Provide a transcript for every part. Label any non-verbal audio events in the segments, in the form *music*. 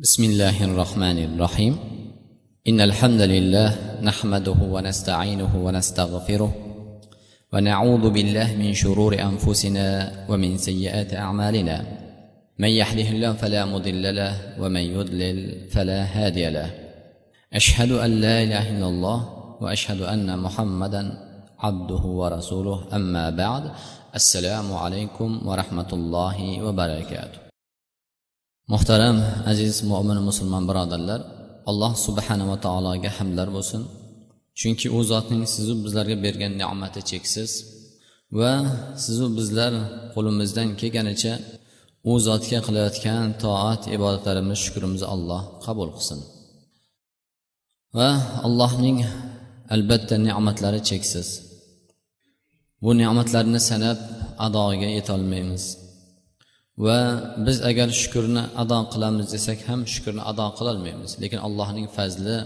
بسم الله الرحمن الرحيم ان الحمد لله نحمده ونستعينه ونستغفره ونعوذ بالله من شرور انفسنا ومن سيئات اعمالنا من يهده الله فلا مضل له ومن يضلل فلا هادي له اشهد ان لا اله الا الله واشهد ان محمدا عبده ورسوله اما بعد السلام عليكم ورحمه الله وبركاته muhtaram aziz mo'min musulmon birodarlar alloh subhanava taologa hamdlar bo'lsin. Chunki u zotning sizu bizlarga bergan ne'mati cheksiz va sizu bizlar qo'limizdan kelganicha u zotga qilayotgan toat ibodatlarimiz shukrimizni alloh qabul qilsin. Va allohning albatta ne'matlari cheksiz. Bu ne'matlarni sanab adoga yetolmaymiz va biz agar shukurni ado qilamiz desak ham shukurni ado qilolmaymiz. Lekin allohning fazli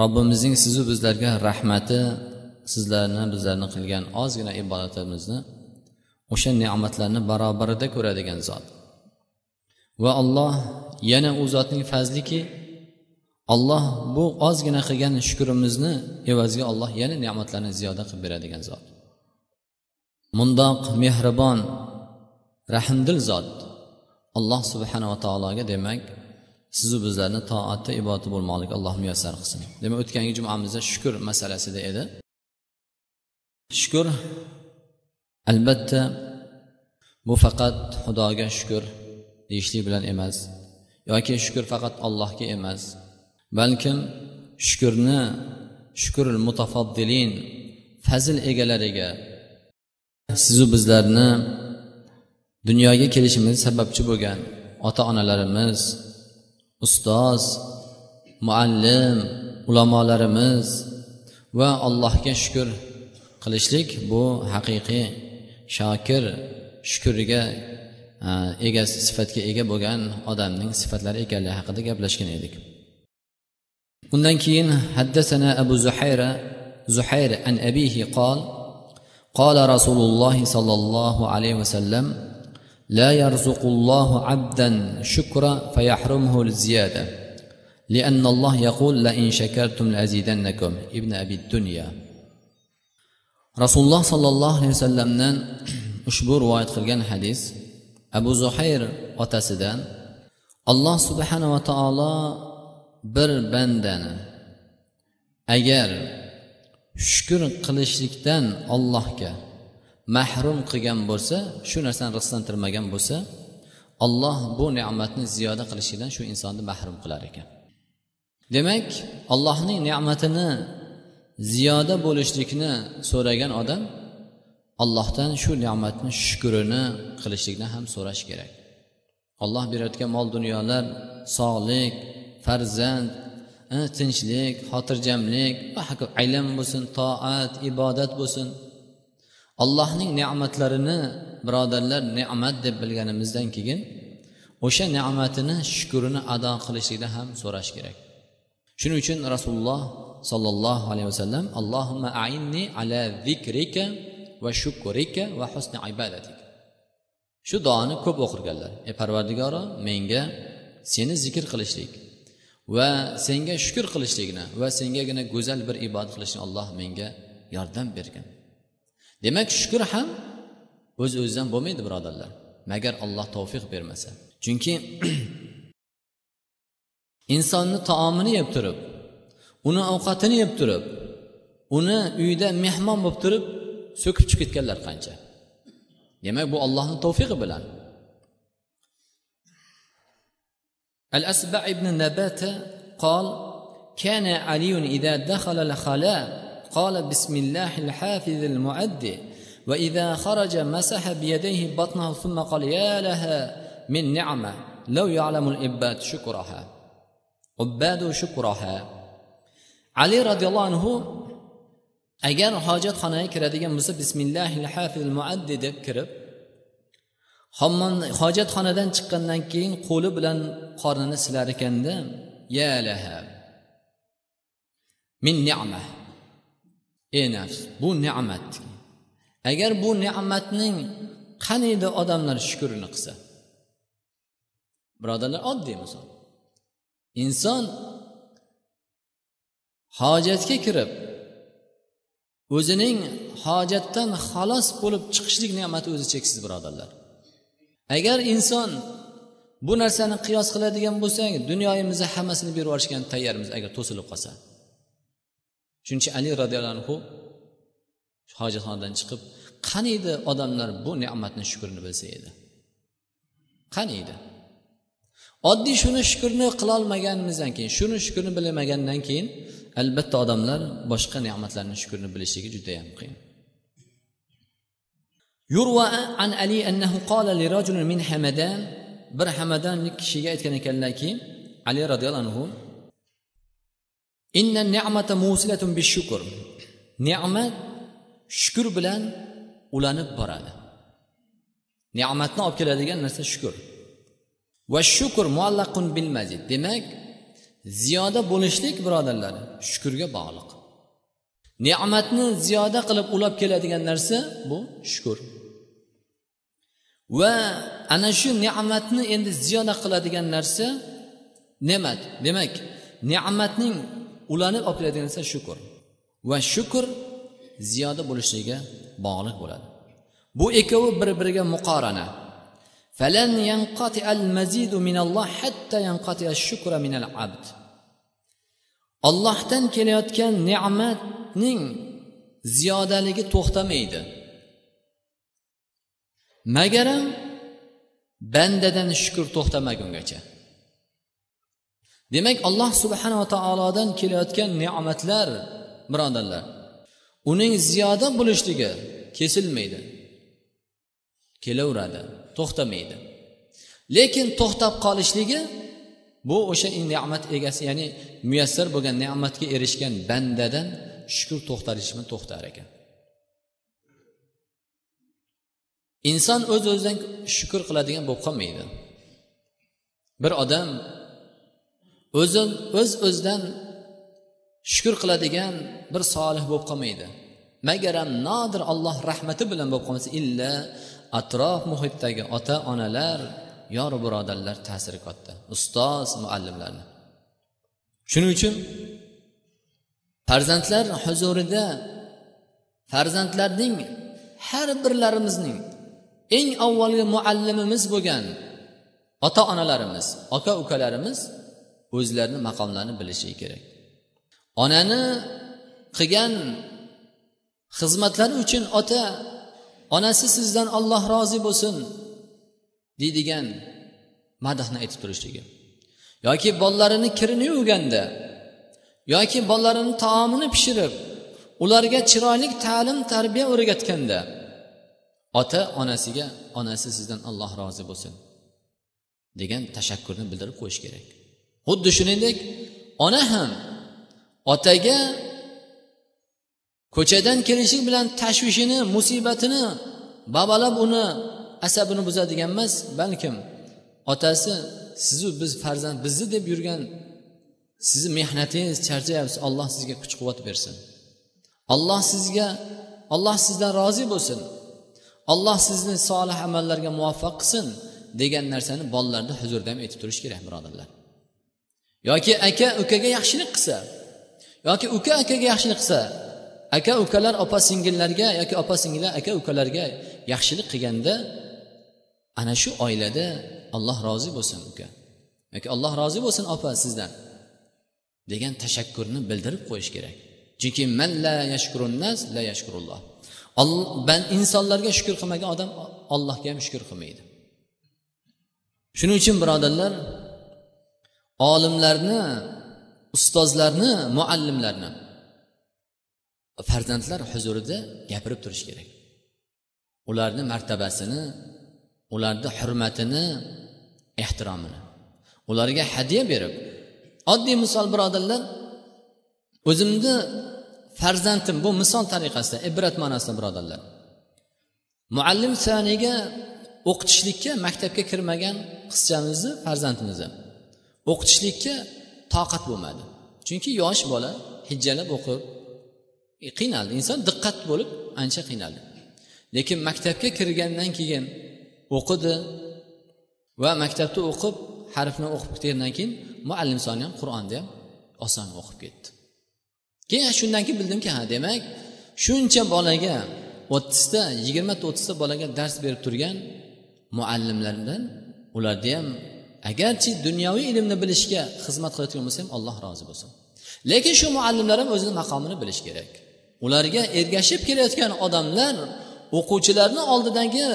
robbimizning sizu bizlarga rahmati sizlarni bizlarni qilgan ozgina ibodatimizni o'sha ne'matlarni barobarida ko'radigan zot. Va alloh yana u zotning fazliki alloh bu ozgina qilgan shukurimizni evaziga alloh yana ne'matlarni ziyoda qilib beradigan zot. Mundoq mehribon rahmdil zot. Alloh subhanava taologa demak sizu bizlarni toatda ibodati bo'lmoqlik alloh muyassar qilsin. Demak o'tgangi jumamizda shukur masalasida edi. Shukur albatta bu faqat xudoga shukur deyishlik bilan emas yoki shukur faqat allohga emas balkim shukurni shukurul mutafaddilin fazl egalariga sizu bizlarni dunyoga kelishimiz sababchi bo'lgan ota onalarimiz ustoz muallim ulamolarimiz va allohga shukur qilishlik bu haqiqiy shokir shukuriga ega sifatga ega bo'lgan odamning sifatlari ekanligi haqida gaplashgan edik undan keyin haddasana abu zuhayra zuhayr an abihi qol قال رسول الله صلى الله عليه وسلم لا يرزق الله عبدا شكرا فيحرمه الزيادة لأن الله يقول لئن شكرتم لأزيدنكم ابن أبي الدنيا رسول الله صلى الله عليه وسلم ushbu rivoyat qilgan hadis abu zuhayr otasidan alloh subhanava taolo bir bandani agar shukur qilishlikdan ollohga mahrum qilgan bo'lsa shu narsani rizqlantirmagan bo'lsa olloh bu ne'matni ziyoda qilishidan shu insonni mahrum qilar ekan. Demak allohning ne'matini ziyoda bo'lishlikni so'ragan odam allohdan shu ne'matni shukurini qilishlikni ham so'rash kerak. Olloh berayotgan mol dunyolar sog'lik farzand e, tinchlik xotirjamlik ilm bo'lsin toat ibodat bo'lsin. Allohning ne'matlarini birodarlar ne'mat deb bilganimizdan keyin o'sha ne'matini shukurini ado qilishlikda ham so'rash kerak. Shuning uchun rasululloh sollallohu alayhi vasallam allohumma ainni ala zikrika va shukurika va husni ibadatik. Shu duoni ko'p o'qirganlar. Ey parvardigoro menga seni zikr qilishlik va senga shukur qilishlikni va sengagina go'zal bir ibodat qilishni alloh menga yordam bergin. demak shukur ham o'z öz o'zidan bo'lmaydi birodarlar magar alloh tavfiq bermasa chunki *clears throat* insonni taomini yeb turib uni ovqatini yeb turib uni uyda mehmon bo'lib turib so'kib chiqib ketganlar qancha demak bu allohni tavfiqi bilan al asba ibn nabata قال كان علي إذا دخل الخلاء قال بسم الله الحافظ المعد وإذا خرج مسح بيديه بطنه ثم قال يا لها من نعمة لو يعلم العباد شكرها عباد شكرها علي رضي الله عنه agar hojatxonaga kiradigan bo'lsa bismillahi hafil muaddi deb kirib hojatxonadan chiqqandan keyin qo'li bilan qornini silar ekanda ya laha min ne'ma ey nafs bu ne'mat agar bu ne'matning qaniydi odamlar shukurini qilsa? Birodarlar oddiy misol. Inson hojatga kirib o'zining hojatdan xalos bo'lib chiqishlik ne'mati o'zi cheksiz birodarlar. Agar inson bu narsani qiyos qiladigan bo'lsak dunyoyimizni hammasini berib yuborishga tayyormiz agar to'silib qolsa. shuning uchun ali roziyallohu anhu hojatxonadan chiqib qani edi odamlar bu ne'matni shukrini bilsa edi qani edi oddiy shuni shukurni qilolmaganimizdan keyin shuni shukurni bilmagandan keyin albatta odamlar boshqa ne'matlarni shukurni bilishligi judayam qiyin يروى عن علي أنه قال لرجل من حمدان bir hamadanlik kishiga aytgan ekanlarki ali roziyallohu anhu inna ni'mata musilatun bishukr. Ne'mat shukur bilan ulanib boradi. Ne'matni olib keladigan narsa shukur va shukur muallaqun bil mazid. Demak ziyoda bo'lishlik birodarlar shukurga bog'liq. Ne'matni ziyoda qilib ulab keladigan narsa bu shukur va ana shu ne'matni endi ziyoda qiladigan narsa ne'mat. Demak ne'matning ulanib olib keladigan narsa shukur va shukur ziyoda bo'lishligiga bog'liq bo'ladi. Bu ikkovi bir biriga muqorana. Falan yanqati al mazidu minalloh hatta yanqati shukra minal abd. Ollohdan kelayotgan ne'matning ziyodaligi to'xtamaydi. Magaram bandadan shukur to'xtamagungacha. Demak alloh subhanava taolodan kelayotgan ne'matlar birodarlar uning ziyoda bo'lishligi kesilmaydi kelaveradi to'xtamaydi. Lekin to'xtab qolishligi bu o'sha ne'mat egasi ya'ni muyassar bo'lgan ne'matga erishgan bandadan shukur to'xtalishmi to'xtar ekan. Inson o'z o'zidan shukur qiladigan bo'lib qolmaydi. Bir odam o'zi o'z o'zidan shukur qiladigan bir solih bo'lib qolmaydi. Magaram nodir alloh rahmati bilan bo'lib qolmasa illa atrof muhitdagi ota onalar yor birodarlar ta'siri katta. Ustoz muallimlarni. Shuning uchun farzandlar huzurida farzandlarning har birlarimizning eng avvalgi muallimimiz bo'lgan ota onalarimiz aka ukalarimiz o'zlarini maqomlarini bilishi kerak. Onani qilgan xizmatlari uchun ota onasi sizdan olloh rozi bo'lsin deydigan madahni aytib turishligi. Yoki bolalarini kirini yuvganda yoki bolalarini taomini pishirib ularga chiroyli ta'lim tarbiya o'rgatganda ota onasiga onasi sizdan alloh rozi bo'lsin degan tashakkurni bildirib qo'yish kerak. Xuddi shuningdek ona ham otaga ko'chadan kelishi bilan tashvishini musibatini babalab uni asabini buzadigan emas balkim otasi sizu biz farzand bizni deb yurgan sizni mehnatingiz charchayapsiz alloh sizga kuch quvvat bersin. Alloh sizga alloh sizdan rozi bo'lsin. Alloh sizni solih amallarga muvaffaq qilsin degan narsani bolalarni huzurida ham aytib turish kerak birodarlar. Yoki aka ukaga yaxshilik qilsa yoki uka akaga yaxshilik qilsa aka ukalar opa singillarga yoki opa singillar aka ukalarga yaxshilik qilganda ana shu oilada alloh rozi bo'lsin uka. Yoki alloh rozi bo'lsin opa sizdan degan tashakkurni bildirib qo'yish kerak. Chunki man la yashkurunnas la yashkurulloh. Insonlarga shukur qilmagan odam allohga ham shukur qilmaydi. Shuning uchun birodarlar olimlarni ustozlarni muallimlarni farzandlar huzurida gapirib turish kerak. Ularni martabasini ularni hurmatini ehtiromini ularga hadya berib oddiy misol birodarlar o'zimni farzandim bu misol tariqasida ibrat ma'nosida birodarlar. Muallim saniyga o'qitishlikka maktabga kirmagan qizchamizni farzandimizni o'qitishlikka toqat bo'lmadi. Chunki yosh bola hijjalab o'qib e, qiynaldi. Inson diqqat bo'lib ancha qiynaldi. Lekin maktabga kirgandan keyin o'qidi va maktabda o'qib harfni o'qib ketgandan keyin muallim soni ham qur'onni ham oson o'qib ketdi. Keyin shundan keyin bildimki ha demak shuncha bolaga o'ttizta yigirmata o'ttizta bolaga dars berib turgan muallimlardan ularda ham agarchi dunyoviy ilmni bilishga xizmat qilayotgan bo'lsa ham alloh rozi bo'lsin. Lekin shu muallimlar ham o'zini maqomini bilishi kerak. Ularga ergashib kelayotgan odamlar o'quvchilarni oldidagi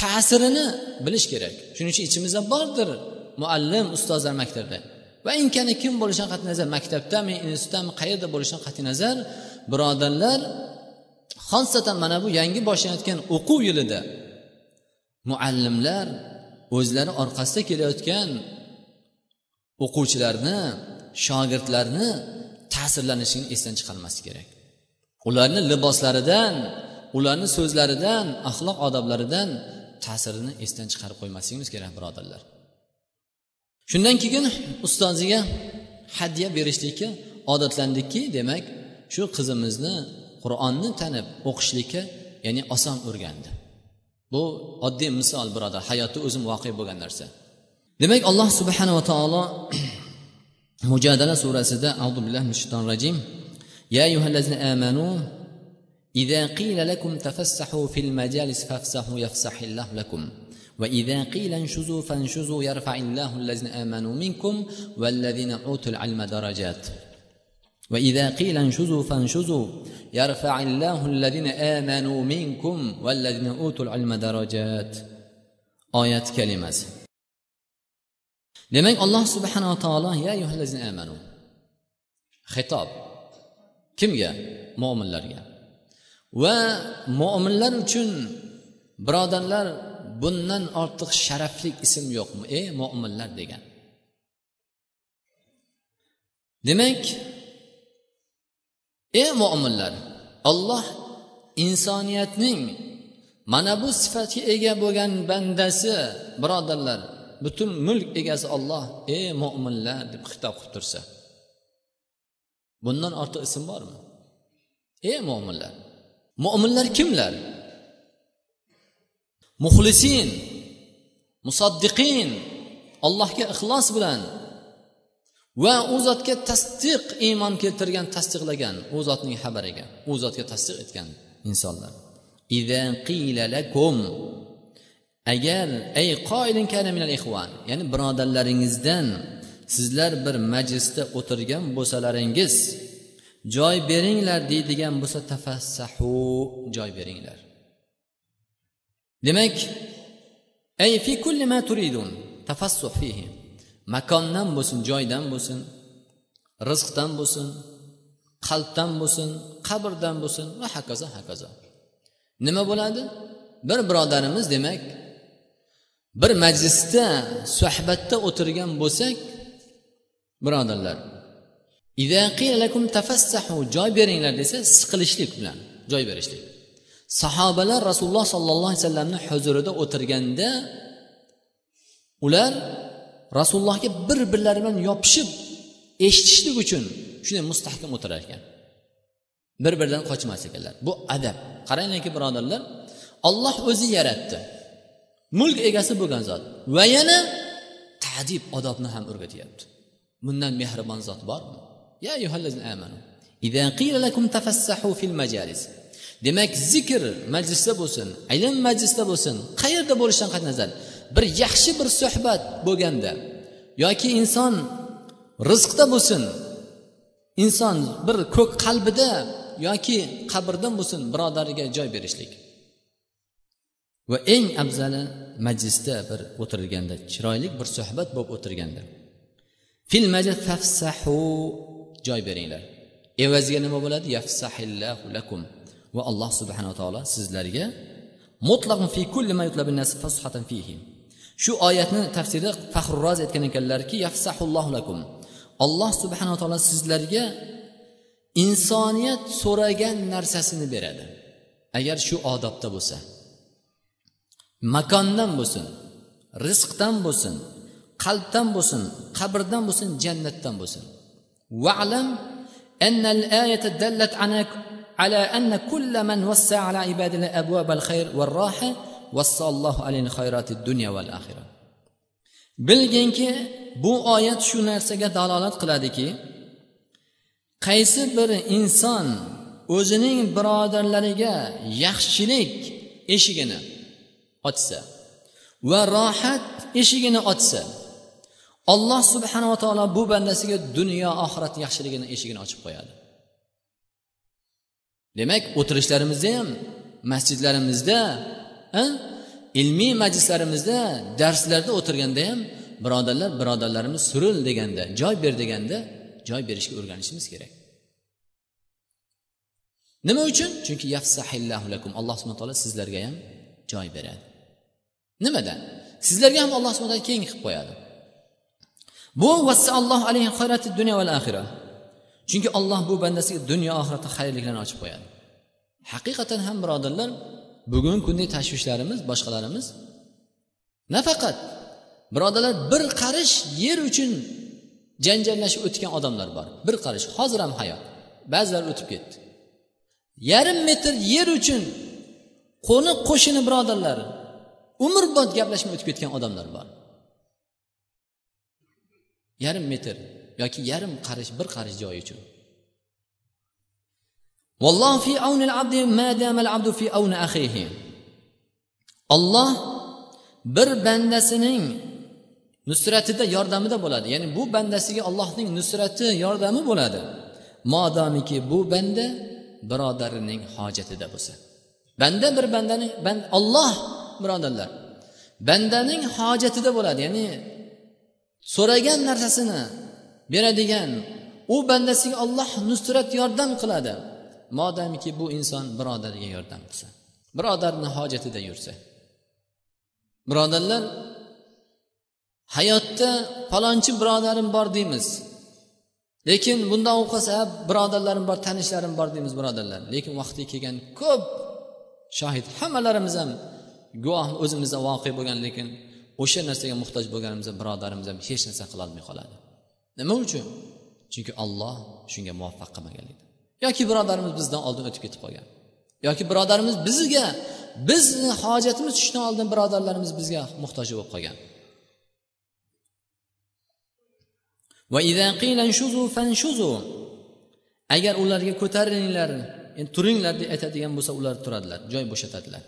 ta'sirini bilish kerak. Shuning uchun ichimizda bordir muallim ustozlar maktabda. Va inkani kim bo'lishidan qat'iy nazar maktabdami institutdami qayerda bo'lishidan qat'iy nazar birodarlar xosatan mana bu yangi boshlanayotgan o'quv yilida muallimlar o'zlari orqasida kelayotgan o'quvchilarni shogirdlarni ta'sirlanishini esdan chiqarmaslik kerak. Ularni liboslaridan ularni so'zlaridan axloq odoblaridan ta'sirini esdan chiqarib qo'ymasligimiz kerak birodarlar. Shundan keyin ustoziga hadya berishlikka odatlandikki demak shu qizimizni qur'onni tanib o'qishlikka ya'ni oson o'rgandi. bu oddiy misol birodar hayotda o'zim voqea bo'lgan narsa demak alloh subhanava taolo *clears throat* mujadala surasida audu billahi min shaytonir rajim يا أيها الذين آمنوا إذا قيل لكم تفسحوا في المجالس فافسحوا يفسح الله لكم وإذا قيل انشزوا فانشزوا يرفع الله الذين آمنوا منكم والذين أوتوا العلم درجات وإذا قيل انشزوا فانشزوا يرفع الله الذين آمنوا منكم والذين أوتوا العلم درجات آيات كلمة demak alloh subhanava taolo ya amanu xitob kimga mo'minlarga va mo'minlar uchun birodarlar bundan ortiq sharafli ism yo'qmi ey mo'minlar degan demak ey mo'minlar olloh insoniyatning mana bu sifatga ega bo'lgan bandasi birodarlar butun mulk egasi olloh ey mo'minlar deb xitob qilib tursa. Bundan ortiq ism bormi? Ey mo'minlar mo'minlar kimlar? Muxlisin musaddiqin allohga ixlos bilan va u zotga tasdiq iymon keltirgan tasdiqlagan u zotning xabariga u zotga tasdiq etgan insonlar. Agar ay qoilin minal ixvan ya'ni birodarlaringizdan sizlar bir majlisda o'tirgan bo'lsalaringiz joy beringlar deydigan bo'lsa tafassahu joy beringlar. Demak ay fi kulli ma turidun tafassuh fihi makondan bo'lsin joydan bo'lsin rizqdan bo'lsin qalbdan bo'lsin qabrdan bo'lsin va hokazo hokazo. Nima bo'ladi? Bir birodarimiz demak bir majlisda suhbatda o'tirgan bo'lsak birodarlar joy beringlar desa siqilishlik bilan joy berishlik. Sahobalar rasululloh sollallohu alayhi vasallamni huzurida o'tirganda ular rasulullohga bir birlari bilan yopishib eshitishlik uchun shunday mustahkam o'tirar ekan. Bir biridan qochmas ekanlar. Bu adab. Qaranglarki birodarlar olloh o'zi yaratdi. Mulk egasi bo'lgan zot va yana tadib odobni ham o'rgatyapti. Bundan mehribon zot bormi? Ya demak zikr majlisda bo'lsin ilm majlisda bo'lsin qayerda bo'lishidan qat'iy nazar bir yaxshi bir suhbat bo'lganda yoki inson rizqda bo'lsin inson bir ko'k qalbida yoki qabrda bo'lsin birodariga joy berishlik. Va eng afzali majlisda bir o'tirilganda chiroyli bir suhbat bo'lib o'tirganda fil majlis fafsahu joy beringlar. Evaziga nima bo'ladi? Yafsahillahu lakum. Va alloh subhanava taolo sizlarga mutlaq fi kulli ma nas fashatan fihi. shu oyatni tafsirida faxrurroz aytgan ekanlarki yafsahullohu lakum. Alloh subhanava taolo sizlarga insoniyat so'ragan narsasini beradi. Agar shu odobda bo'lsa makondan bo'lsin rizqdan bo'lsin qalbdan bo'lsin qabrdan bo'lsin jannatdan bo'lsin. Vaalam ala anna kulla man wassa ala ibadina abwab al khayr va roha bilginki bu oyat shu narsaga dalolat qiladiki qaysi bir inson o'zining birodarlariga yaxshilik eshigini ochsa va rohat eshigini ochsa alloh subhanava taolo bu bandasiga dunyo oxirat yaxshiligini eshigini ochib qo'yadi. Demak o'tirishlarimizda ham masjidlarimizda ilmiy majlislarimizda darslarda o'tirganda ham birodarlar birodarlarimiz suril deganda joy ber deganda joy berishga o'rganishimiz kerak. Nima uchun? Chunki lakum. Alloh subhana taolo sizlarga ham joy beradi. Nimadan? Sizlarga ham alloh subhana taolo keng qilib qo'yadi. Bu vassallohu alayhi dunyo va axira chunki olloh bu bandasiga dunyo oxiratda xayrliklarni ochib qo'yadi. Haqiqatan ham birodarlar bugungi kundagi tashvishlarimiz boshqalarimiz nafaqat birodarlar bir qarish yer uchun janjallashib o'tgan odamlar bor. Bir qarish. Hozir ham hayot. Ba'zilar o'tib ketdi. Yarim metr yer uchun qo'ni qo'shni birodarlar umrbod gaplashmay o'tib ketgan odamlar bor. Yarim metr yoki yarim qarish bir qarish joy uchun. Vallohu fi avnil abdi ma abdu fi avni axihi olloh bir bandasining nusratida yordamida bo'ladi. Ya'ni bu bandasiga allohning nusrati yordami bo'ladi. Modomiki bu banda birodarining hojatida bo'lsa. Banda bir bandani band olloh birodarlar. Bandaning hojatida bo'ladi. Ya'ni so'ragan narsasini beradigan u bandasiga olloh nusrat yordam qiladi. Modomiki bu inson birodariga yordam qilsa birodarni hojatida yursa. Birodarlar hayotda palonchi birodarim bor deymiz. Lekin bundan u qolsa birodarlarim bor tanishlarim bor deymiz birodarlar. Lekin vaqti kelgan ko'p shohid hammalarimiz ham guvoh o'zimizda voqea bo'lgan lekin o'sha narsaga muhtoj bo'lganimizda birodarimiz ham hech narsa qilolmay qoladi. Nima uchun? Chunki olloh shunga muvaffaq qilmaganligi yoki birodarimiz bizdan oldin o'tib ketib qolgan. Yoki birodarimiz bizga bizni hojatimiz tushishdan oldin birodarlarimiz bizga muhtoj bo'lib qolgan. Agar ularga ko'tarilinglar endi turinglar deb aytadigan bo'lsa ular turadilar joy bo'shatadilar.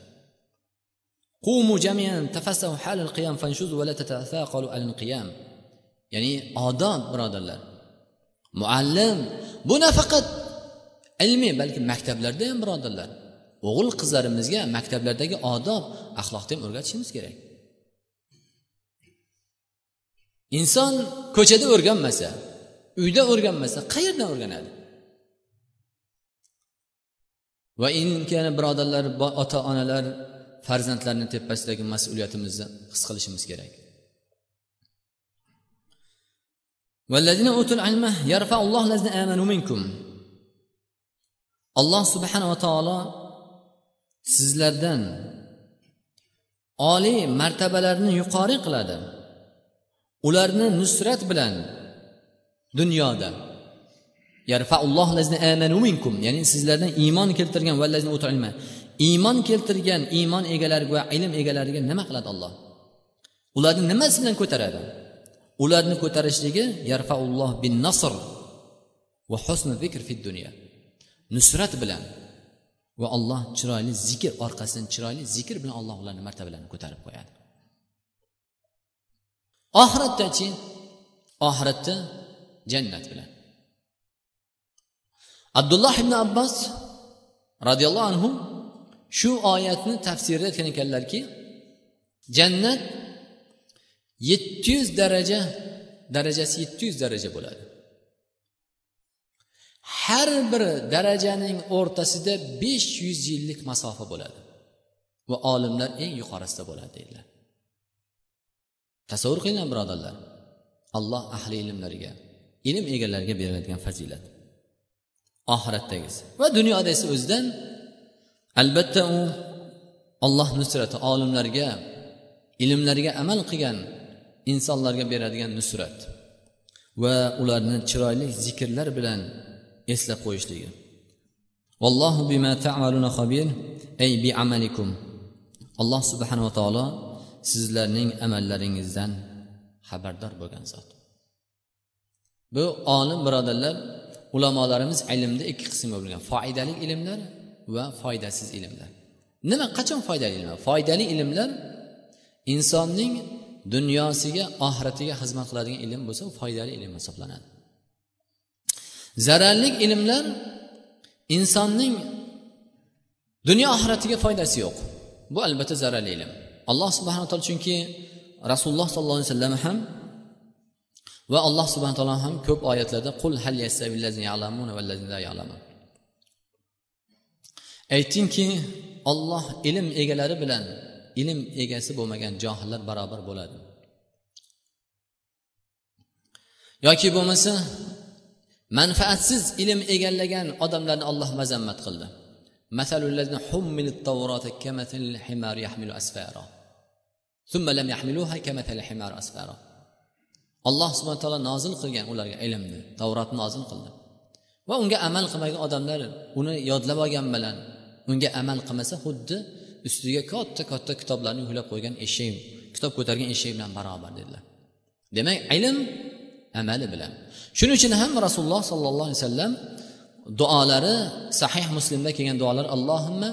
Ya'ni odob birodarlar muallim bu nafaqat ilmiy balki maktablarda ham birodarlar. O'g'il qizlarimizga maktablardagi odob axloqni ham o'rgatishimiz kerak. Inson ko'chada o'rganmasa uyda o'rganmasa qayerdan o'rganadi? Va inkani birodarlar ota onalar farzandlarni tepasidagi mas'uliyatimizni his qilishimiz kerak. Alloh subhanava taolo sizlardan oliy martabalarni yuqori qiladi. Ularni nusrat bilan dunyoda. Minkum. Ya'ni sizlardan iymon keltirgan iymon keltirgan iymon egalari va ilm egalariga nima qiladi olloh ularni nimasi bilan ko'taradi? Ularni ko'tarishligi yarfaulloh bin nasr va husni zikr fid dunyo nusrat bilan va alloh chiroyli zikr orqasidan chiroyli zikr bilan alloh ularni martabalarini ko'tarib qo'yadi. Oxiratdachi oxiratda jannat bilan. Abdulloh ibn abbos roziyallohu anhu shu oyatni tafsirida aytgan ekanlarki jannat yetti yuz daraja darajasi yetti yuz daraja bo'ladi. Har bir darajaning o'rtasida besh yuz yillik masofa bo'ladi. Va olimlar eng yuqorisida bo'ladi deydilar. Tasavvur qilinglar birodarlar. Alloh ahli ilmlarga ilm egalariga beriladigan fazilat. Oxiratdagisi va dunyoda esa o'zidan. Albatta u olloh nusrati olimlarga ilmlariga amal qilgan insonlarga beradigan nusrat va ularni chiroyli zikrlar bilan eslab qo'yishligi. Vallohu bima ta'maluna xabir ay bi amalikum alloh subhanava taolo sizlarning amallaringizdan xabardor bo'lgan zot. Bu olim birodarlar ulamolarimiz ilmni ikki qismga bo'lgan foydali ilmlar va foydasiz ilmlar. Nima qachon foydali ilmlar? Foydali ilmlar insonning dunyosiga oxiratiga xizmat qiladigan ilm bo'lsa u foydali ilm hisoblanadi. Zararli ilmlar insonning dunyo oxiratiga foydasi yo'q. Bu albatta zararli ilm. Alloh subhana taolo chunki rasululloh sollallohu alayhi vasallam ham va alloh subhana taolo ham ko'p oyatlarda qul hal aytingki olloh ilm egalari bilan ilm egasi bo'lmagan johillar barobar bo'ladi. Yoki bo'lmasa manfaatsiz ilm egallagan odamlarni olloh mazammat qildi. Alloh subhana taolo nozil qilgan ularga ilmni tavrotni nozil qildi. Va unga amal qilmagan odamlar uni yodlab olgan bilan unga amal qilmasa xuddi ustiga katta katta kitoblarni yuklab qo'ygan eshak kitob ko'targan eshak bilan barobar dedilar. Demak ilm amali bilan shuning uchun ham rasululloh sollallohu alayhi vasallam duolari sahih muslimda kelgan duolar allohimma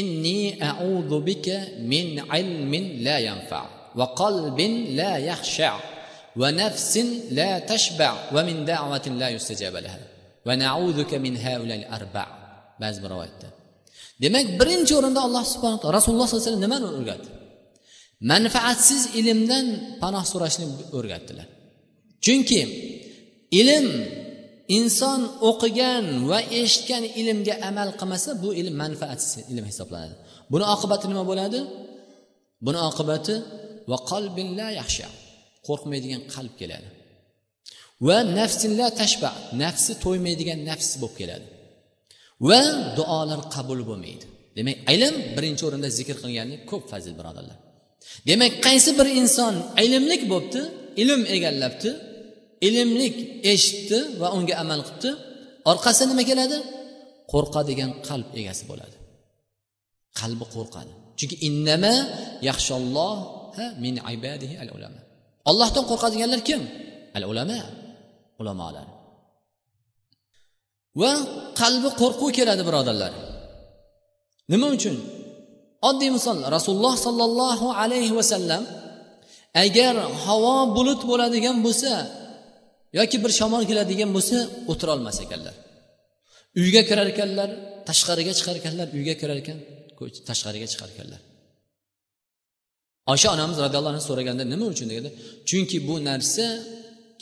inni a'udhu bika min ilmin la yanfa va qalbin la yaxsha va nafsin la tashba va min da'vatin la yustajaba laha va na'udhuka min haulal arba. Ba'zi bir rivoyatda. Demak birinchi o'rinda alloh subhana taolo rasululloh sollallohu alayhi vasallam nimani o'rgatdi? Manfaatsiz ilmdan panoh so'rashni o'rgatdilar. Chunki ilm inson o'qigan va eshitgan ilmga amal qilmasa bu ilm manfaatsiz ilm hisoblanadi. Buni oqibati nima bo'ladi? Buni oqibati va qalbinla yaxshi qo'rqmaydigan qalb keladi. Va nafsinla tashba nafsi to'ymaydigan nafs bo'lib keladi. Va duolar qabul bo'lmaydi. Demak ilm birinchi o'rinda zikr qilganlik ko'p fazil birodarlar. Demak qaysi bir inson ilmlik bo'libdi? Ilm egallabdi. Ilmlik eshitdi va unga amal qilibdi orqasida nima keladi? Qo'rqadigan qalb egasi bo'ladi. Qalbi qo'rqadi. Chunki innama yaxshalloh min ibadihi al ulama ollohdan qo'rqadiganlar kim? Al ulama ulamolar. Va qalbi qo'rquv keladi birodarlar. Nima uchun? Oddiy misol rasululloh sollallohu alayhi vasallam agar havo bulut bo'ladigan bo'lsa yoki bir shamol keladigan bo'lsa o'tirolmas ekanlar. Uyga kirar ekanlar tashqariga chiqar ekanlar uyga kirar ekan tashqariga chiqar ekanlar. Osha onamiz roziyallohu anhu so'raganda nima uchun deganda chunki bu narsa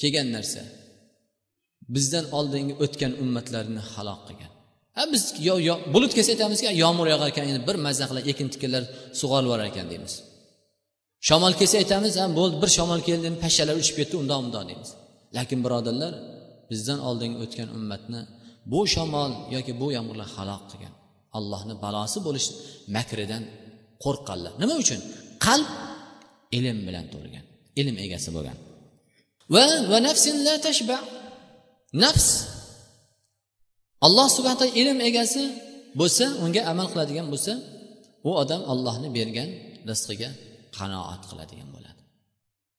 kelgan narsa. Bizdan oldingi o'tgan ummatlarni halok qilgan. Ha biz yo, yo, bulut kelsa aytamizki yomg'ir yog'ar ekan endi bir mazza qilib ekin tikkanlar sug'orib yuborar ekan deymiz. Shamol kelsa aytamiz ha bo'ldi bir shamol keldi pashshalar uchib ketdi undoq undoq deymiz. Lekin birodarlar bizdan oldingi o'tgan ummatni bu shamol yoki bu yomg'irlar halok qilgan. Allohni balosi bo'lish makridan qo'rqqanlar. Nima uchun? Qalb ilm bilan to'lgan ilm egasi bo'lgan. Va va nafsin la tashba. Nafs alloh subhana taolo ilm egasi bo'lsa unga amal qiladigan bo'lsa u odam ollohni bergan rizqiga qanoat qiladigan bo'ladi.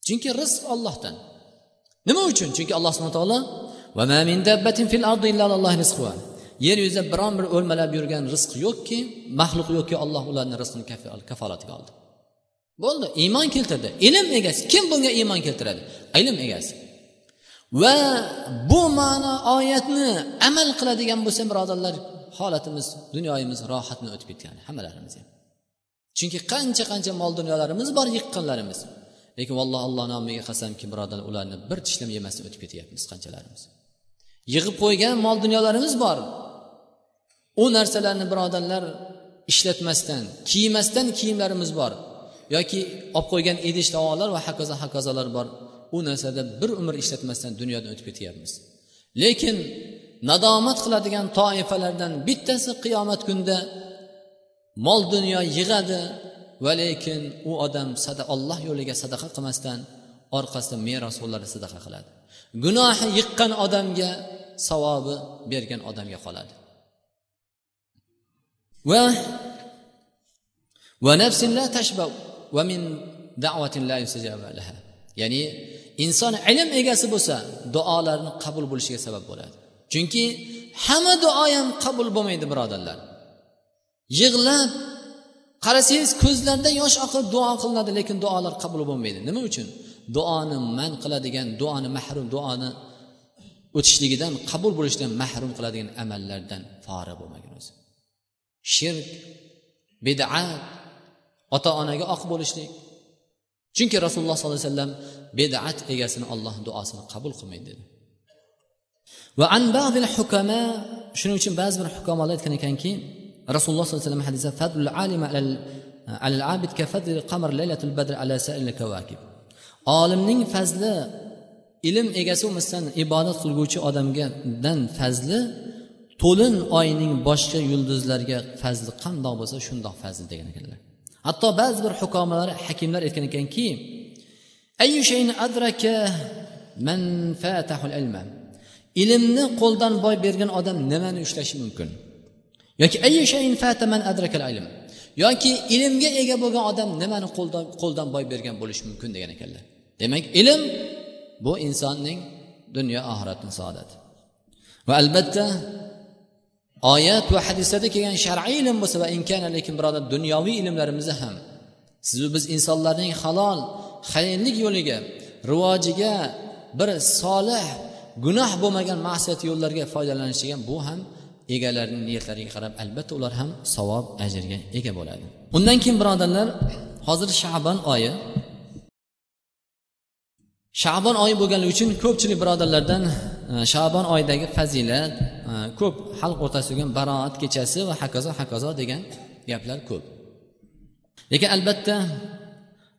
Chunki rizq ollohdan nima uchun? Chunki alloh subhana taolo yer yuzida biron bir o'lmalab yurgan rizq yo'qki maxluq yo'qki alloh ularni rizqini kafolatiga oldi. Bo'ldi iymon keltirdi. Ilm egasi kim bunga iymon keltiradi? Ilm egasi. Va bu ma'no oyatni amal qiladigan bo'lsa birodarlar holatimiz dunyoyimiz rohatni o'tib ketgan hammalarimiz ham chunki qancha qancha mol dunyolarimiz bor yiqqanlarimiz. Lekin valloh alloh nomiga qasamki birodarlar ularni bir tishlam yemasdan o'tib ketyapmiz qanchalarimiz. Yig'ib qo'ygan mol dunyolarimiz bor. U narsalarni birodarlar ishlatmasdan kiymasdan kiyimlarimiz bor. Yoki olib qo'ygan idish tovoqlar va hokazo hokazolar bor. U narsada bir umr ishlatmasdan dunyodan o'tib ketyapmiz. Lekin nadomat qiladigan toifalardan bittasi qiyomat kunida mol dunyo yig'adi. Va lekin u odam olloh yo'liga sadaqa qilmasdan orqasidan merosxo'rlar sadaqa qiladi. Gunohi yiqqan odamga savobi bergan odamga qoladi. Va va nafsin la tashba va min da'vatin la laha. Ya'ni inson ilm egasi bo'lsa duolarni qabul bo'lishiga sabab bo'ladi. Chunki hamma duo ham qabul bo'lmaydi birodarlar. Yig'lab qarasangiz ko'zlardan yosh oqib duo qilinadi lekin duolar qabul bo'lmaydi. Nima uchun? Duoni man qiladigan duoni mahrum duoni o'tishligidan qabul bo'lishidan mahrum qiladigan amallardan fora bo'lmagan o'zi. Shirk bidat ota onaga oq bo'lishlik. Chunki rasululloh sollallohu alayhi vasallam bidat egasini olloh duosini qabul qilmaydi dedi. Va an hukama shuning uchun ba'zi bir hukamolar aytgan ekanki rasululloh sollallohu alayhi vasallam hadisda fadlul alima alal eh, abid ka fadlil qamar laylatul badr ala sa'il kawakib. Olimning fazli ilm egasi bo'lmasdan ibodat qilguvchi odamgadan fazli to'lin oyning boshqa yulduzlarga fazli qandoq bo'lsa shundoq fazli degan ekanlar. Hatto ba'zi bir hukomalar hakimlar aytgan ekanki ilmni qo'ldan boy bergan odam nimani ushlashi mumkin? Yoki yoki ilmga ega bo'lgan odam nimani qo'ldan qo'ldan boy bergan bo'lishi mumkin degan ekanlar. Demak ilm bu insonning dunyo oxiratni saodati. Va albatta oyat va hadislarda kelgan shar'iy ilm bo'lsa va inkana lekin birodar dunyoviy ilmlarimizni ham sizu biz insonlarning halol xayrlik yo'liga rivojiga bir solih gunoh bo'lmagan ma'siyat yo'llarga foydalanishiga bu ham egalarining niyatlariga qarab albatta ular ham savob ajrga ega bo'ladi. Undan keyin birodarlar hozir shabon oyi. Shabon oyi bo'lganligi uchun ko'pchilik birodarlardan e, shabon oyidagi fazilat e, ko'p xalq o'rtasida bo'lgan baroat kechasi va hokazo hokazo degan gaplar ko'p. Lekin albatta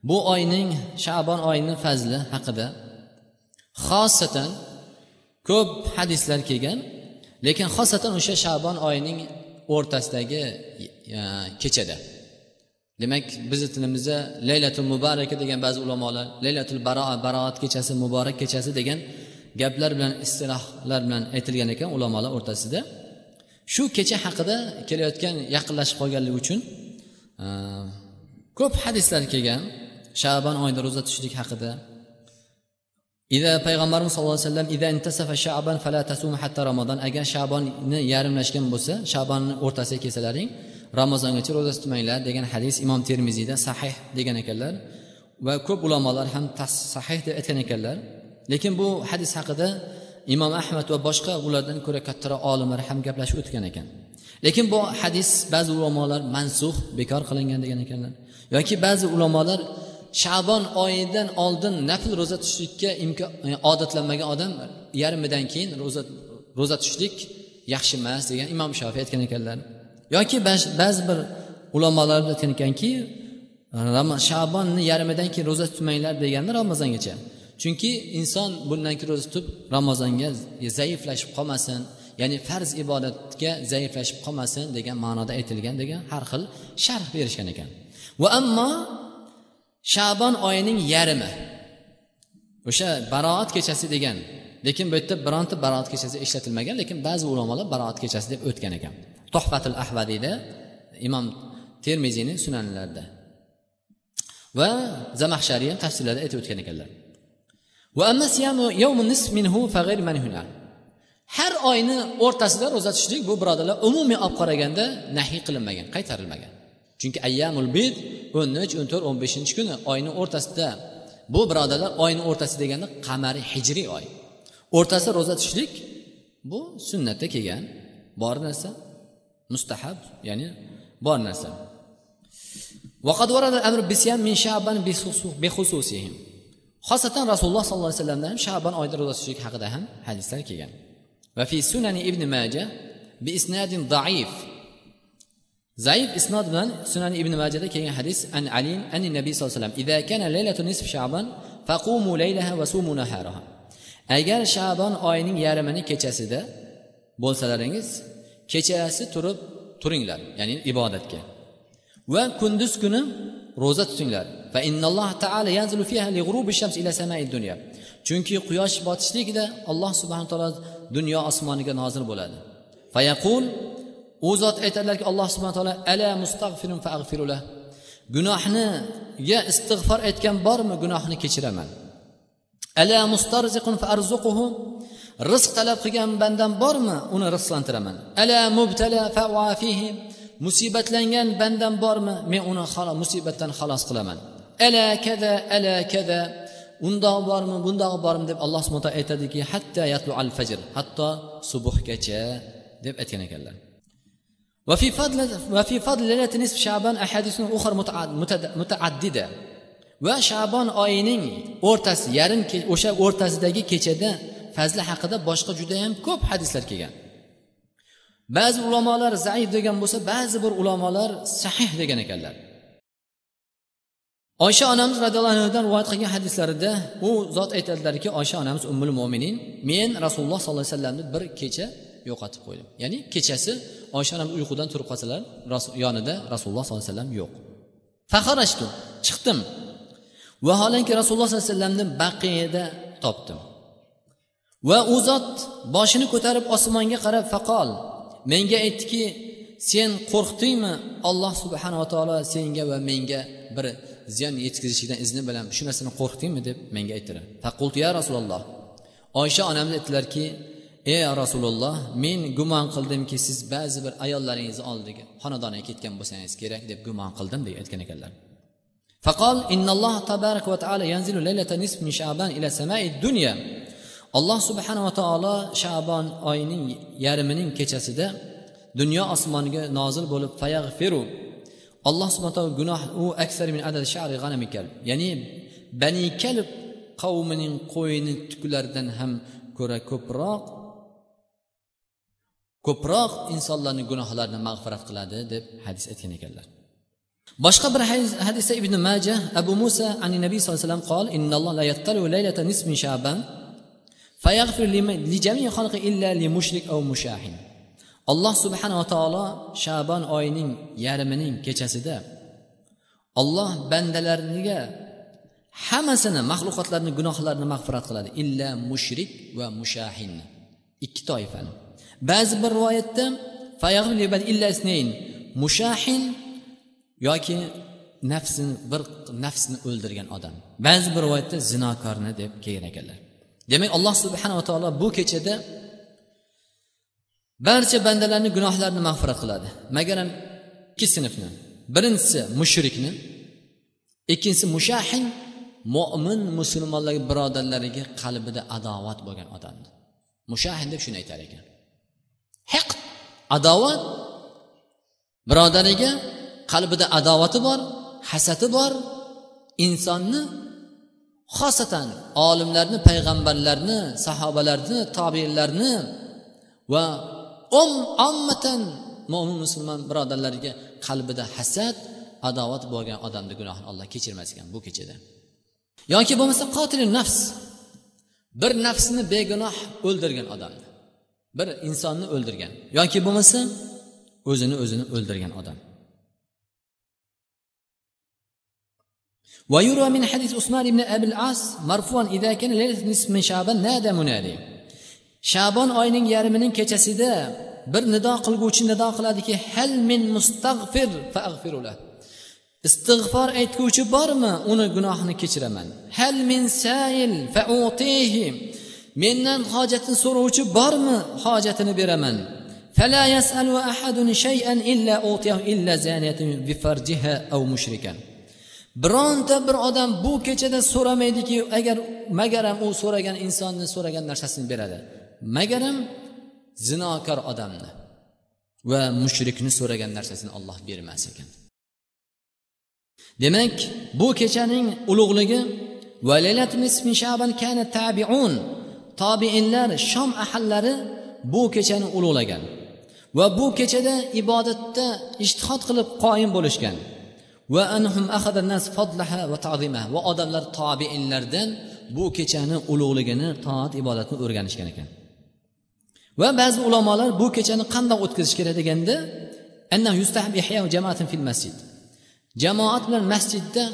bu oyning shabon oyini fazli haqida xosatan ko'p hadislar kelgan. Lekin xosatan o'sha shabon oyining o'rtasidagi kechada. Demak bizni tilimizda laylatul mubaraka degan ba'zi ulamolar laylatul baroa baroat kechasi muborak kechasi degan gaplar bilan istilohlar bilan aytilgan ekan ulamolar o'rtasida. Shu kecha haqida kelayotgan yaqinlashib qolganligi uchun ko'p hadislar kelgan shabon oyida ro'za tutishlik haqida. Ida payg'ambarimiz sallallohu alayhi vasallam ida intasafa shaban fala tasum hatta ramazon agar shabonni yarimlashgan bo'lsa shabonni o'rtasiga kelsalaring ramazongacha ro'za tutmanglar degan hadis imom termiziyda sahih degan ekanlar va ko'p ulamolar ham sahih deb aytgan ekanlar. Lekin bu hadis haqida imom ahmad va boshqa ulardan ko'ra kattaroq olimlar ham gaplashib o'tgan ekan. Lekin bu hadis ba'zi ulamolar mansux bekor qilingan degan ekanlar. Yoki ba'zi ulamolar shabon oyidan oldin nafl ro'za tutishlikka imkon e, odatlanmagan odam yarmidan keyin ro'za ro'za tutishlik yaxshi emas degan imom shofiy aytgan ekanlar. Yoki ba'zi bir ulamolar aytgan ekanki shabonni yarmidan keyin ro'za tutmanglar deganda ramazongacha. Chunki inson bundan keyin ro'za tutib ramazonga zaiflashib qolmasin ya'ni farz ibodatga zaiflashib qolmasin degan ma'noda aytilgan degan har xil sharh berishgan ekan. Va ammo shabon oyining yarmi o'sha baroat kechasi degan. Lekin bu yerda bironta baroat kechasi ishlatilmagan lekin ba'zi ulamolar baroat kechasi deb o'tgan ekan. Tohfatul ahvadiyda imom termiziyni sunanlarida. Va zamaxshariy ham tafsirlarda aytib o'tgan ekanlar. Har oyni o'rtasida ro'za tutishlik bu birodarlar umumiy olib qaraganda nahiy qilinmagan qaytarilmagan. Chunki ayyamul bid o'n uch o'n to'rt o'n beshinchi kuni oyni o'rtasida. Bu birodarlar oyni o'rtasi deganda qamari hijriy oy. O'rtasida ro'za tutishlik bu sunnatda kelgan. Bor narsa mustahab ya'ni bor narsa. Xosatan rasululloh sollallohu alayhi vasallamdan ham shabon oyida ro'za tutishlik haqida ham hadislar kelgan. Va fi sunani ibn maja bi isnadin zaif zaif isnod bilan sunan ibn majada kelgan hadis an ali an nabiy sallallohu alayhi vasallam idza kana laylatu nisf shaban faqumu laylaha va sumu naharaha. Agar shabon oyining yarmini kechasida bo'lsalaringiz kechasi turib turinglar ya'ni ibodatga. Va kunduz kuni ro'za tutinglar. Va innalloh taala yanzilu fiha li g'urubi shams ila samai dunya. Chunki quyosh botishligida alloh subhanahu taolo dunyo osmoniga nozil bo'ladi. Fayaqul u zot aytadilarki alloh subhana taolo ala mustag'firun faag'firulah gunohniga istig'for aytgan bormi gunohni kechiraman. Ala mustarziqun farzuquhu rizq talab qilgan bandam bormi uni rizqlantiraman. Ala mubtala faafihi musibatlangan bandam bormi men uni musibatdan xalos qilaman. Ala kada ala kada undoq bormi bundoq bormi? deb alloh subhana taolo aytadiki hatta yatlu al fajr hatto subuhgacha deb aytgan ekanlar. وفي فضل وفي فضل ليلة نصف شعبان أحاديث أخرى متعددة va shabon oyining o'rtasi yarim o'sha o'rtasidagi kechada fazli haqida boshqa judayam ko'p hadislar kelgan ba'zi ulamolar zaif degan bo'lsa ba'zi bir ulamolar sahih degan ekanlar oysha onamiz roziyallohu anhudan rivoyat qilgan hadislarida u zot aytadilarki oysha onamiz ummul mo'minin men rasululloh sollallohu alayhi vasallamni bir kecha yo'qotib qo'ydim. Ya'ni kechasi oysha onam uyqudan turib qolsalar yonida rasululloh sollallohu alayhi vasallam yo'q. Faharashtu chiqdim. Vaholanki rasululloh sollallohu alayhi vasallamni baqiyada topdim. Va u zot boshini ko'tarib osmonga qarab faqol menga aytdiki sen qo'rqdingmi? Alloh subhanava taolo senga va menga bir ziyon yetkazishlikdan izni bilan shu narsani qo'rqdingmi? deb menga aytdilar. Faqult ya rasululloh. Oysha onamiz aytdilarki ey rasululloh men gumon qildimki siz ba'zi bir ayollaringizni oldiga xonadoniga ketgan bo'lsangiz kerak deb gumon qildim deb aytgan ekanlar فقال إن الله تبارك وتعالى ينزل ليلة نصف من شعبان إلى سماء الدنيا alloh subhanava taolo shabon oyining yarmining kechasida dunyo osmoniga nozil bo'lib fayag'firu alloh subhana taolo gunoh u aksar min adad shari g'anamikal ya'ni bani kalb qavmining qo'yini tuklaridan ham ko'ra ko'proq ko'proq insonlarni gunohlarini mag'firat qiladi deb hadis aytgan ekanlar. Boshqa bir hadisda ibn maja abu musa ani nabiy sallallohu alayhi vasallam qol innalloh la yattalu laylata nismi shaban fayaghfir li xalqi illa li mushrik aw mushahin. Alloh subhanava taolo shabon oyining yarmining kechasida olloh bandalariga hammasini maxluqotlarni gunohlarini mag'firat qiladi. Illa mushrik va mushahin. Ikki toifani. Ba'zi bir rivoyatda mushahin yoki nafsini bir nafsni o'ldirgan odam. Ba'zi bir rivoyatda zinokorni deb kelgan ekanlar. Demak alloh subhanava taolo bu kechada barcha bandalarni gunohlarini mag'firat qiladi. Magaram ikki sinfni. Birinchisi mushrikni ikkinchisi mushahin mo'min musulmonlar birodarlariga qalbida adovat bo'lgan odamni. Mushahin deb shuni aytar ekan. Haq adovat. Birodariga qalbida adovati bor hasadi bor. Insonni xosatan olimlarni payg'ambarlarni sahobalarni tobeinlarni va um ommatan mo'min musulmon birodarlariga qalbida hasad adovat bo'lgan odamni gunohini alloh kechirmas ekan bu kechada. Yoki bo'lmasa qotili nafs. Bir nafsni begunoh o'ldirgan odamni. bir insonni o'ldirgan yoki bo'lmasa o'zini o'zini o'ldirgan odam ويروى من حديث عثمان بن أبي العاص مرفوعا إذا كان ليلة نصف من شعبان نادى منادي shabon oyining yarmining kechasida bir nido qilguvchi nido qiladiki hal min mustag'fir faag'firulah istig'for aytguvchi bormi uni gunohini kechiraman hal min sail fautihi mendan hojatini so'rovchi bormi hojatini beraman فلا يسأل أحد شيئا إلا أوتيه إلا زانية بفرجها أو مشركا bironta bir odam bu kechada so'ramaydiki agar magaram u so'ragan insonni so'ragan narsasini beradi magaram zinokor odamni va mushrikni so'ragan narsasini olloh bermas ekan demak bu kechaning ulug'ligi tobiinlar shom ahallari bu kechani ulug'lagan va bu kechada ibodatda ishtihod qilib qoyim bo'lishgan. Va anhum nas fadlaha va ta'zimaha va odamlar tobiinlardan bu kechani ulug'ligini toat ibodatni o'rganishgan ekan. Va ba'zi ulamolar bu kechani qandoq o'tkazish kerak deganda masjid. Jamoat bilan masjidda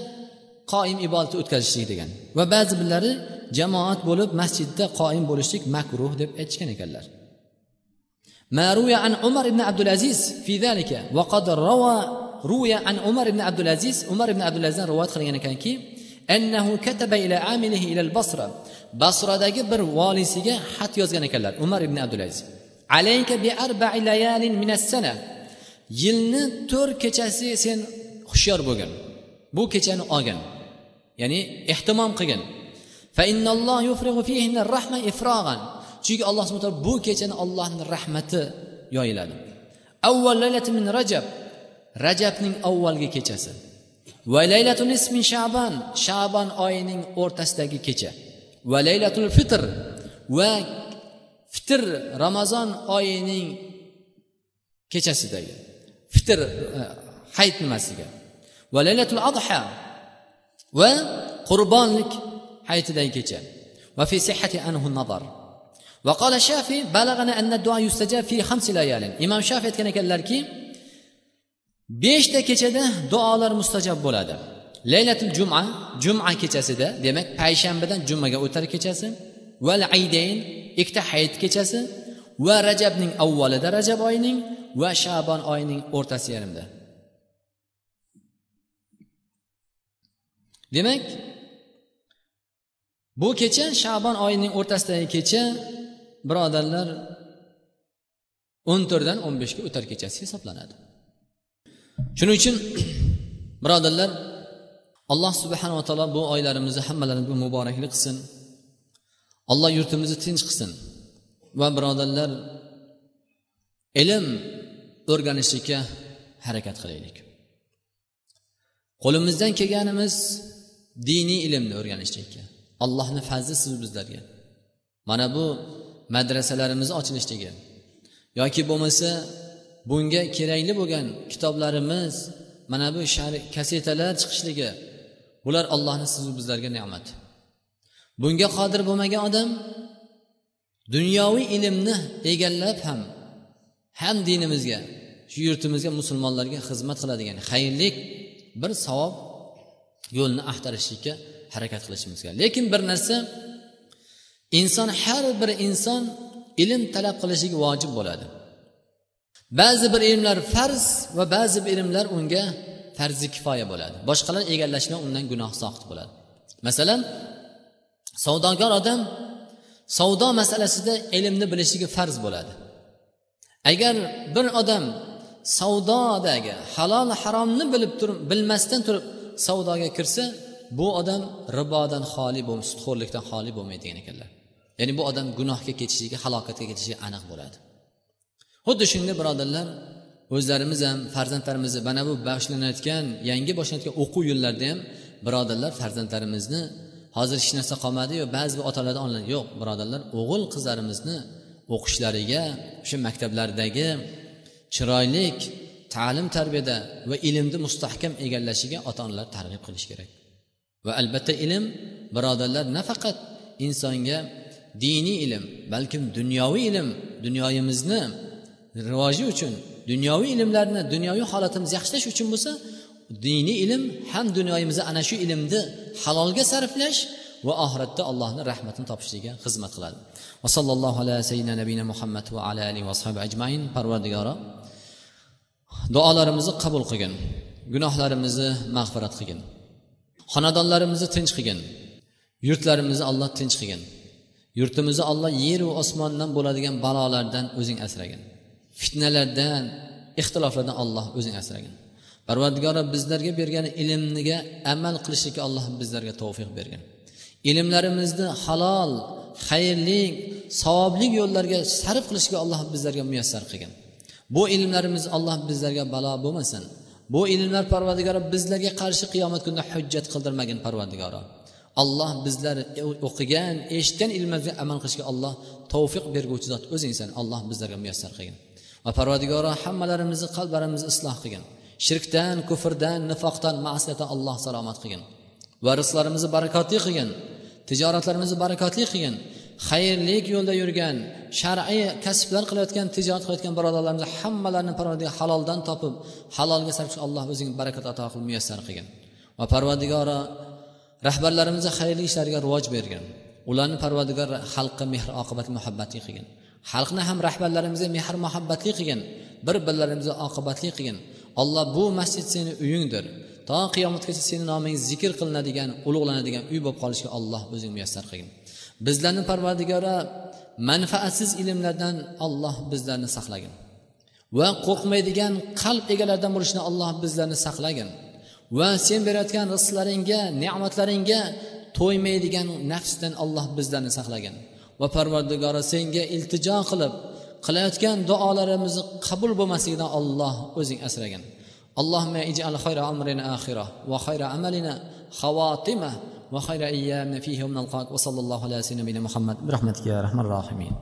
qoim ibodat o'tkazishlik degan. Va ba'zi birlari jamoat bo'lib masjidda qoim bo'lishlik makruh deb aytishgan ekanlar ما روي عن عمر بن عبد العزيز في ذلك وقد روى روي عن عمر بن عبد العزيز عمر بن عبد العزيز روايات قilgan ekanki annahu kataba ila amilihi ila al-basra basradagi bir voliysiga xat yozgan ekanlar umar ibn abdulaziz alayka bi arba'i layalin min as-sana yilni to'rt kechasi sen hushyor bo'lgin bu kechani olgin ya'ni ehtimom qilgin Chunki alloh subhana taolo bu kechani allohni rahmati yoyiladi. Avval min rajab. Rajabning avvalgi kechasi. Va laylatun ismin shaban. Shaban oyining o'rtasidagi kecha. Va laylatul fitr. Va fitr ramazon oyining kechasidagi. Fitr e, hayit nimasiga? Va laylatul adha. Va qurbonlik. hayitidagi kecha va fi sihhati anhu nazar وقال الشافعي بلغنا أن الدعاء يستجاب في خمس ليال imom shafiy aytgan ekanlarki beshta kechada duolar mustajab bo'ladi laylatul juma juma kechasida demak payshanbadan jumaga o'tar kechasi val aydayn ikkita hayit kechasi va rajabning avvalida rajab oyining va shabon oyining o'rtasi yarimda demak bu kecha shabon oyining o'rtasidagi kecha birodarlar o'n to'rtdan o'n beshga o'tar kechasi hisoblanadi. Shuning uchun *clears throat* birodarlar alloh subhanava taolo bu oylarimizni hammalarimizga muboraklik qilsin. Alloh yurtimizni tinch qilsin. Va birodarlar ilm o'rganishlikka harakat qilaylik. Qo'limizdan kelganimiz diniy ilmni o'rganishlikka. Allohni fazli siz bizlarga. Mana bu madrasalarimizni ochilishligi yoki bo'lmasa bunga kerakli bo'lgan kitoblarimiz mana bu kasetalar chiqishligi bular allohni sizu bizlarga ne'mati. Bunga qodir bo'lmagan odam dunyoviy ilmni egallab ham ham dinimizga shu yurtimizga musulmonlarga xizmat qiladigan xayrlik bir savob yo'lni axtarishlikka harakat qilishimiz kerak. Lekin bir narsa inson har bir inson ilm talab qilishligi vojib bo'ladi. Ba'zi bir ilmlar farz va ba'zi bir ilmlar unga farzi kifoya bo'ladi. Boshqalar egallashdan undan gunoh soqit bo'ladi. Masalan savdogar odam savdo masalasida ilmni bilishligi farz bo'ladi. Agar bir odam savdodagi halol haromni bilib turib bilmasdan turib savdoga kirsa bu odam ribodan xoli sudxo'rlikdan xoli bo'lmaydi degan ekanlar. Ya'ni bu odam gunohga ketishligi halokatga ketishligi aniq bo'ladi. Xuddi shunday birodarlar o'zlarimiz ham farzandlarimizni mana bu boshlanayotgan yangi boshlanayotgan o'quv yillarida ham birodarlar farzandlarimizni hozir hech narsa qolmadiyu ba'zi bir otalarda onlayn yo'q birodarlar o'g'il qizlarimizni o'qishlariga o'sha maktablardagi chiroylik ta'lim tarbiyada va ilmni mustahkam egallashiga ota onalar targ'ib qilish kerak. Va albatta ilm birodarlar nafaqat insonga diniy ilm balkim dunyoviy ilm dunyoyimizni rivoji uchun dunyoviy ilmlarni dunyoviy holatimizni yaxshilash uchun bo'lsa diniy ilm ham dunyoyimizni ana shu ilmni halolga sarflash va oxiratda allohni rahmatini topishligiga xizmat qiladi. Va sallallohu ala sayyidina nabiyina muhammad va ala alihi va ajmain. Parvardigoro duolarimizni qabul qilgin gunohlarimizni mag'firat qilgin. Xonadonlarimizni tinch qilgin. Yurtlarimizni alloh tinch qilgin. Yurtimizni alloh yeru osmondan bo'ladigan balolardan o'zing asragin. Fitnalardan ixtiloflardan alloh o'zing asragin. Parvardigora bizlarga bergan ilmniga amal qilishlikka alloh bizlarga tavfiq bergin. Ilmlarimizni halol xayrli savobli yo'llarga sarf qilishga alloh bizlarga muyassar qilgin. Bu ilmlarimiz alloh bizlarga balo bo'lmasin. Bu ilmlar parvardigori bizlarga qarshi qiyomat kunida hujjat qildirmagin parvardigoro alloh bizlar o'qigan eshitgan ilmimizga amal qilishga alloh tavfiq berguvchi zot o'zingsan alloh bizlarga muyassar qilgin. Va parvardigoro hammalarimizni qalblarimizni isloh qilgin. Shirkdan kufrdan nifoqdan ma'siyatdan alloh salomat qilgin. Va rizqlarimizni barakotli qilgin. Tijoratlarimizni barakotli qilgin. Xayrlik yo'lda yurgan shar'iy kasblar qilayotgan tijorat qilayotgan birodarlarimizni hammalarini parvardigor haloldan topib halolga sarf alloh o'zing barakat ato qilib muyassar qilgin va parvardigoro rahbarlarimizni xayrli ishlariga rivoj bergin ularni parvardigor xalqqa mehr oqibat muhabbatli qilgin xalqni ham rahbarlarimizga mehr muhabbatli qilgin bir birlarimizga oqibatli qilgin alloh bu masjid seni uyingdir. To qiyomatgacha seni noming zikr qilinadigan ulug'lanadigan uy bo'lib qolishga alloh o'zing muyassar qilgin bizlarni parvardigora manfaatsiz ilmlardan alloh bizlarni saqlagin. Va qo'rqmaydigan qalb egalaridan bo'lishni alloh bizlarni saqlagin. Va sen berayotgan rizqlaringga ne'matlaringga to'ymaydigan nafsdan alloh bizlarni saqlagin. Va parvardigora senga iltijo qilib qilayotgan duolarimizni qabul bo'lmasligidan olloh o'zing asragin. Allohma ijal xayra amrina axira va xayra amalina xavotima وخير ايامنا فيه ونلقاك وصلى الله على سيدنا محمد برحمتك يا أرحم الراحمين.